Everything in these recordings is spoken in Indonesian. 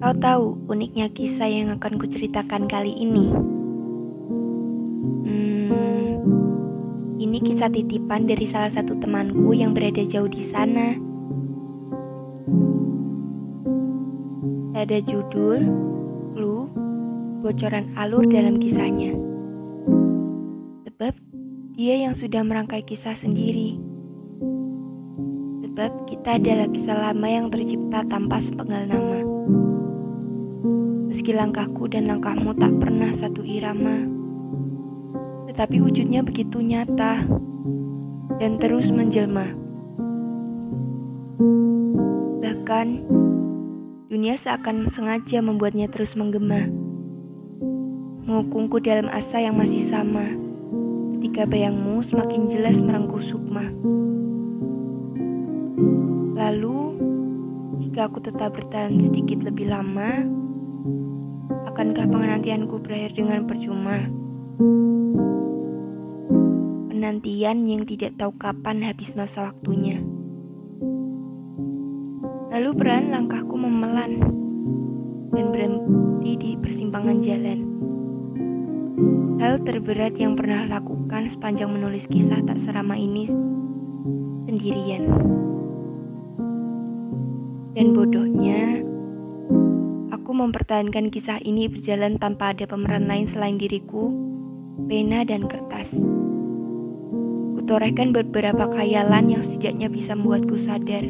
Kau tahu uniknya kisah yang akan kuceritakan kali ini? Hmm, ini kisah titipan dari salah satu temanku yang berada jauh di sana. Ada judul, clue, bocoran alur dalam kisahnya. Sebab dia yang sudah merangkai kisah sendiri. Sebab kita adalah kisah lama yang tercipta tanpa sepenggal nama. Meski langkahku dan langkahmu tak pernah satu irama, tetapi wujudnya begitu nyata dan terus menjelma. Bahkan, dunia seakan sengaja membuatnya terus menggema, mengukungku dalam asa yang masih sama, ketika bayangmu semakin jelas merengkuh sukma. Lalu, jika aku tetap bertahan sedikit lebih lama, Akankah penantianku berakhir dengan percuma? Penantian yang tidak tahu kapan habis masa waktunya. Lalu peran langkahku memelan dan berhenti di persimpangan jalan. Hal terberat yang pernah lakukan sepanjang menulis kisah tak serama ini sendirian. Dan bodohnya, mempertahankan kisah ini berjalan tanpa ada pemeran lain selain diriku, pena dan kertas. Kutorehkan beberapa khayalan yang setidaknya bisa membuatku sadar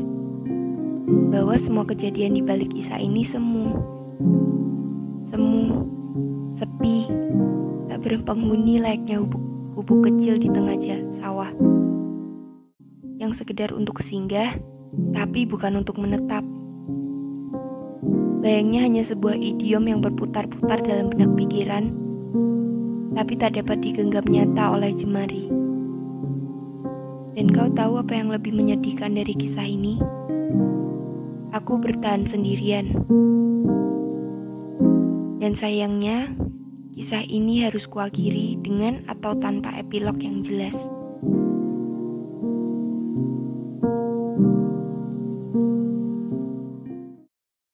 bahwa semua kejadian di balik kisah ini semu. Semu, sepi, tak berpenghuni layaknya hubuk kecil di tengah sawah. Yang sekedar untuk singgah, tapi bukan untuk menetap. Bayangnya hanya sebuah idiom yang berputar-putar dalam benak pikiran, tapi tak dapat digenggam nyata oleh jemari. Dan kau tahu apa yang lebih menyedihkan dari kisah ini? Aku bertahan sendirian. Dan sayangnya, kisah ini harus kuakhiri dengan atau tanpa epilog yang jelas.